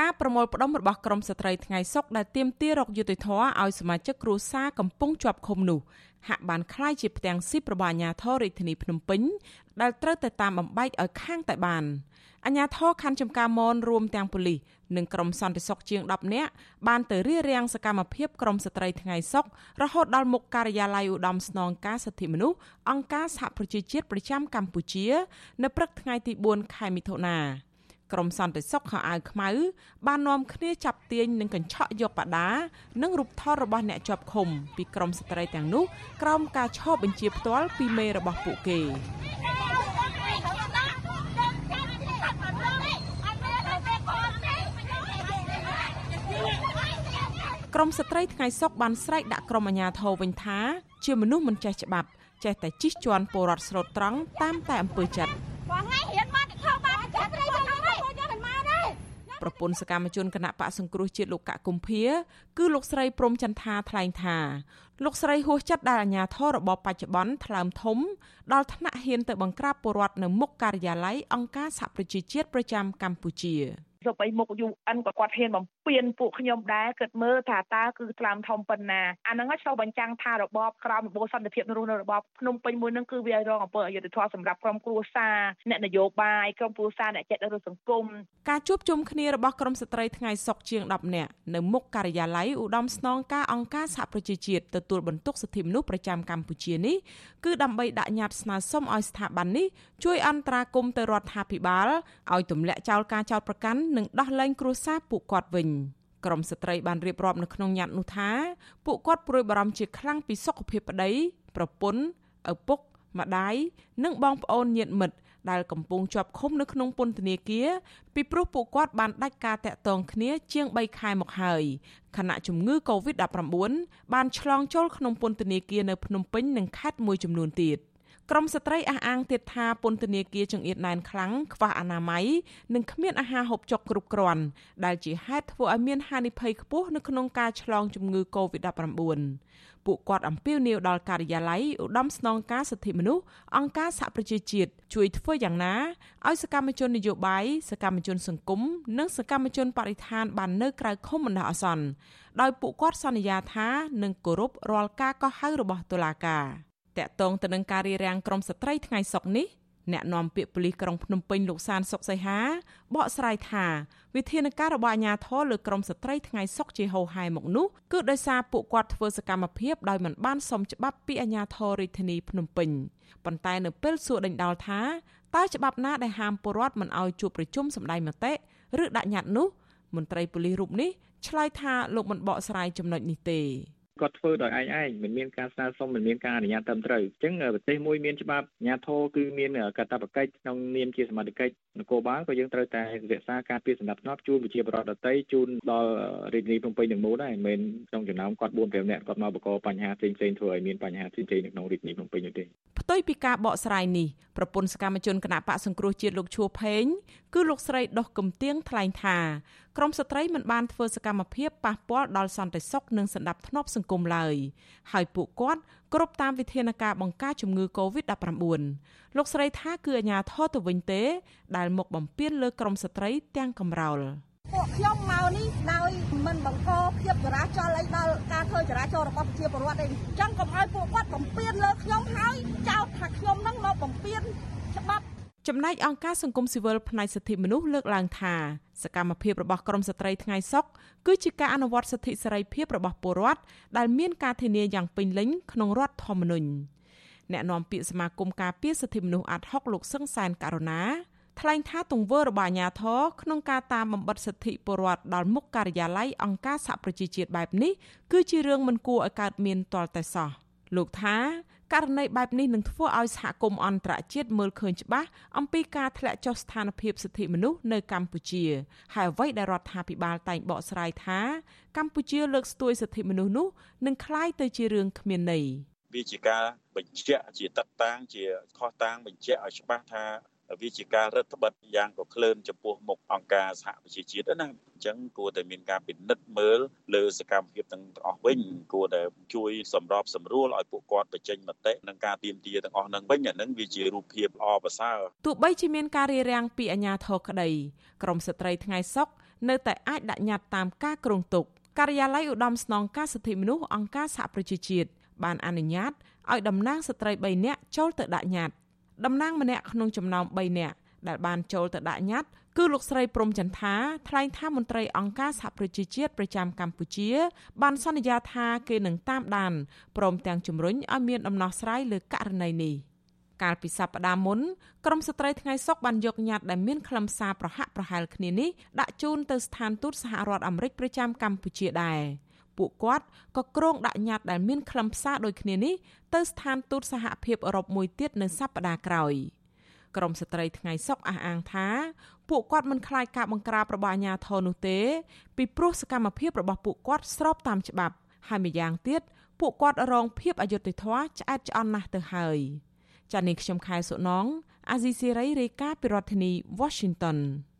ការប្រមូលផ្ដុំរបស់ក្រមស្ត្រីថ្ងៃសុកដែលទាមទាររកយុត្តិធម៌ឲ្យសមាជិកគ្រួសារកំពុងជាប់ឃុំនោះហាក់បានคล้ายជាផ្ទាំងស៊ីបរបស់អាជ្ញាធររាជធានីភ្នំពេញដែលត្រូវតែតាមបំបែកឲ្យខាងតែបានអាជ្ញាធរខណ្ឌចំការមនរួមទាំងប៉ូលីសនិងក្រុមសន្តិសុខជាង10នាក់បានទៅរៀបរៀងសកម្មភាពក្រមស្ត្រីថ្ងៃសុករហូតដល់មុខការិយាល័យឧត្តមស្នងការសិទ្ធិមនុស្សអង្គការសហប្រជាជាតិប្រចាំកម្ពុជា នៅព្រឹកថ្ងៃទី4ខែមិថុនា ក្រុមសន្តិសុខខោអាវខ្មៅបាននាំគ្នាចាប់ទាញនិងកញ្ឆក់យកបដានិងរូបថតរបស់អ្នកជាប់ឃុំពីក្រុមស្ត្រីទាំងនោះក្រោមការឆោបបញ្ជាផ្ទាល់ពីមេរបស់ពួកគេក្រមស្ត្រីថ្ងៃសុកបានស្រែកដាក់ក្រុមអាជ្ញាធរវិញថាជាមនុស្សមិនចេះច្បាប់ចេះតែជិះជាន់ពលរដ្ឋស្លូតត្រង់តាមតែអំពើចិត្តប្រ ពន្ធសកម្មជនគណៈបកសង្គ្រោះជាតិលោកកកុម្ភាគឺលោកស្រីព្រំចន្ទថាថ្លែងថាលោកស្រីហួសចិត្តដែលអាជ្ញាធររបបបច្ចុប្បន្នថ្លើមធំដល់ថ្នាក់ហ៊ានទៅបង្ក្រាបពលរដ្ឋនៅមុខការិយាល័យអង្គការសហប្រជាជាតិប្រចាំកម្ពុជា។ ទៅបីមុខ UN ក៏គាត់ហ៊ានបំពេញពួកខ្ញុំដែរគិតមើលថាតើគឺថ្លើមធំប៉ុណ្ណាអាហ្នឹងឆ្លុះបញ្ចាំងថារបបក្រមរបបសន្តិភាពនៅរស់នៅរបបភ្នំពេញមួយហ្នឹងគឺវារងអំពើអយុត្តិធម៌សម្រាប់ក្រុមគ្រួសារអ្នកនយោបាយក្រុមគ្រួសារអ្នកចិត្តរដ្ឋសង្គមការជួបជុំគ្នារបស់ក្រុមស្ត្រីថ្ងៃសុកជាង10នាក់នៅមុខការិយាល័យឧត្តមស្នងការអង្គការសហប្រជាជាតិទទួលបន្ទុកសិទ្ធិមនុស្សប្រចាំកម្ពុជានេះគឺដើម្បីដាក់ញត្តិស្នើសុំឲ្យស្ថាប័ននេះជួយអន្តរាគមន៍ទៅរដ្ឋាភិបាលឲ្យទម្លាក់ចោលការចោទប្រកាន់និងដោះលែងគ្រួសារពួកគាត់វិញក្រមស្ត្រីបានរៀបរាប់នៅក្នុងញត្តិនោះថាពួកគាត់ព្រួយបារម្ភជាខ្លាំងពីសុខភាពប្តីប្រពន្ធឪពុកម្ដាយនិងបងប្អូនញាតិមិត្តដែលកំពុងជាប់ឃុំនៅក្នុងពន្ធនាគារពីព្រោះពួកគាត់បានដាច់ការតាក់ទងគ្នាជាង3ខែមកហើយខណៈជំងឺ Covid-19 បានឆ្លងចូលក្នុងពន្ធនាគារនៅភ្នំពេញនិងខេត្តមួយចំនួនទៀត ក្រមស្ត្រីអះអាងទៀតថាពន្ធនាគារចង្អៀតណែនខ្លាំងខ្វះអនាម័យនិងគ្មានអាហារហូបចុកគ្រប់គ្រាន់ដែលជាហេតុធ្វើឲ្យមានហានិភ័យខ្ពស់នៅក្នុងការឆ្លងជំងឺ Covid-19 ពួកគាត់អំពាវនាវដល់ការិយាល័យឧត្តមស្នងការសិទ្ធិមនុស្សអង្គការសហប្រជាជាតិជួយធ្វើយ៉ាងណាឲ្យសកម្មជននយោបាយសកម្មជនសង្គមនិងសកម្មជនបរិស្ថានបាននៅក្រៅឃុំបណ្ដោះអាសន្នដោយពួកគាត់សន្យាថានឹងគោរពរាល់ការកោះហៅរបស់តុលាការ។ តកតងទៅនឹងការរៀបរៀងក្រមស្ត្រីថ្ងៃសុកនេះអ្នកនាំពាក្យប៉ូលីសក្រុងភ្នំពេញលោកសានសុកសីហាបកស្រាយថាវិធានការរបស់អាជ្ញាធរលើក្រមស្ត្រីថ្ងៃសុកជាហោហែមកនោះគឺដោយសារពួកគាត់ធ្វើសកម្មភាពដោយមិនបានសមច្បាប់ពីអាជ្ញាធររាជធានីភ្នំពេញប៉ុន្តែនៅពេលសួរដេញដោលថាតើច្បាប់ណាដែលហាមពលរដ្ឋមិនឲ្យជួបប្រជុំសម្ដែងមតិឬដាក់ញត្តិនោះមន្ត្រីប៉ូលីសរូបនេះឆ្លើយថាលោកមិនបកស្រាយចំណុចនេះទេ គាត់ធ្វើដោយឯងឯងមិនមានការស្នើសុំមិនមានការអនុញ្ញាតត្រឹមត្រូវអញ្ចឹងប្រទេសមួយមានច្បាប់អាជ្ញាធរគឺមានកាតព្វកិច្ចក្នុងនាមជាសមាជិកនគរបាលក៏យើងត្រូវតែរក្សាការពារសម្ដាប់ធ្នាប់ជូនប្រជាពលរដ្ឋដទៃជូនដល់រាជធានីភ្នំពេញទាំងមូលដែរមិនមែនក្នុងចំណោមគាត់4 5នាក់គាត់មកបកបញ្ហាផ្សេងផ្សេងធ្វើឲ្យមានបញ្ហាផ្សេងផ្សេងនៅក្នុងរាជធានីភ្នំពេញនោះទេផ្ទុយពីការបកស្រាយនេះប្រពន្ធសកម្មជនគណៈបកសង្គ្រោះជាតិលោកឈួផេងគឺលោកស្រីដុះកំទៀងថ្លែងថាក្រមស្ត្រីមិនបានធ្វើសកម្មភាពប៉ះពាល់ដល់សន្តិសុខនិងសន្តិភាពសង្គមឡើយហើយពួកគាត់គ្រប់តាមវិធានការបង្ការជំងឺ Covid-19 លោកស្រីថាគឺអាញាធរទៅវិញទេ ដែលមកបំពេញលើក្រមស្ត្រីទាំងកំរោលពួកខ្ញុំមកនេះដោយមិនបង្កភាពចរាចរណ៍អីដល់ការធ្វើចរាចរណ៍របស់ប្រជាពលរដ្ឋទេអញ្ចឹងកុំឲ្យពួកគាត់បំពេញលើខ្ញុំហើយចោទថាខ្ញុំនឹងមកបំពេញ ច្បាប់ចំណែកអង្គការសង្គមស៊ីវិលផ្នែកសិទ្ធិមនុស្សលើកឡើងថាសកម្មភាពរបស់ក្រមស្ត្រីថ្ងៃសុកគឺជាការអនុវត្តសិទ្ធិសេរីភាពរបស់ពលរដ្ឋដែលមានការធានាយ៉ាងពេញលេញក្នុងរដ្ឋធម្មនុញ្ញអ្នកនាំពាក្យសមាគមការពារសិទ្ធិមនុស្សអាត់ហុកលោកសឹងសែនករណាថ្លែងថាទង្វើរបស់អាជ្ញាធរក្នុងការតាមបំបិទសិទ្ធិពលរដ្ឋដល់មុខការិយាល័យអង្គការសហប្រជាជាតិបែបនេះគឺជារឿងមិនគួរឲ្យកើតមានទាល់តែសោះលោកថា ករណីបែបនេះនឹងធ្វើឲ្យសហគមន៍អន្តរជាតិមើលឃើញច្បាស់អំពីការធ្លាក់ចុះស្ថានភាពសិទ្ធិមនុស្សនៅកម្ពុជាហើយអ្វីដែលរដ្ឋាភិបាលតែងបកស្រាយថាកម្ពុជាលើកស្ទួយសិទ្ធិមនុស្សនោះនឹងคล้ายទៅជារឿងគ្មានន័យវាជាការបញ្ជាក់ជាតតាំងជាខុសតាំងបញ្ជាក់ឲ្យច្បាស់ថា វាជាការរឹតបន្តឹងយ៉ាងក៏ក្លឿនចំពោះមុខអង្គការសហប្រជាជាតិណាអញ្ចឹងគួរតែមានការពិនិត្យមើលលើសកម្មភាពទាំងអស់វិញគួរតែជួយសម្របសម្រួលឲ្យពួកគាត់បញ្ចេញមតិនិងការទៀមទាទាំងអស់ហ្នឹងវិញអាហ្នឹងវាជារូបភាពល្អប្រសើរទោះបីជាមានការរារាំងពីអាជ្ញាធរក្តីក្រមស្ត្រីថ្ងៃសុកនៅតែអាចដាក់ញត្តិតាមការគ្រោងទុកការិយាល័យឧត្តមស្នងការសិទ្ធិមនុស្សអង្គការសហប្រជាជាតិបានអនុញ្ញាតឲ្យតំណាងស្ត្រី3នាក់ចូលទៅដាក់ញត្តិ តំណាងម្នាក់ក្នុងចំណោម3នាក់ដែលបានចូលទៅដាក់ញត្តិគឺលោកស្រីព្រំចន្ទថាថ្លែងថាមន្ត្រីអង្គការសហប្រជាជាតិប្រចាំកម្ពុជា បានសន្យាថាគេនឹងតាមដានព្រមទាំងជំរុញឲ្យមានដំណោះស្រាយលើករណីនេះកាលពីសប្តាហ៍មុនក្រមស្ត្រីថ្ងៃសុកបានយកញត្តិដែលមានខ្លឹមសារប្រហាក់ប្រហែលគ្នានេះដាក់ជូនទៅស្ថានទូតសហរដ្ឋអាមេរិកប្រចាំកម្ពុជាដែរ ពួកគាត់ក៏គ្រងដាក់ញត្តិដែលមានខ្លឹមសារដូចគ្នានេះទៅស្ថានទូតសហភាពអឺរ៉ុបមួយទៀតនៅសប្តាហ៍ក្រោយ។ក្រមស្ត្រីថ្ងៃសុកអះអាងថាពួកគាត់មិនខ្លាចការបង្ក្រាបរបស់អាជ្ញាធរនោះទេ ពីព្រោះសកម្មភាពរបស់ពួកគាត់ស្របតាមច្បាប់ ហើយម្យ៉ាងទៀតពួកគាត់រងភាពអយុត្តិធម៌ឆ្អែតឆ្អន់ណាស់ទៅហើយចា៎នេះខ្ញុំខែសុណងអាស៊ីសេរីរាយការណ៍ពីរដ្ឋធានី Washington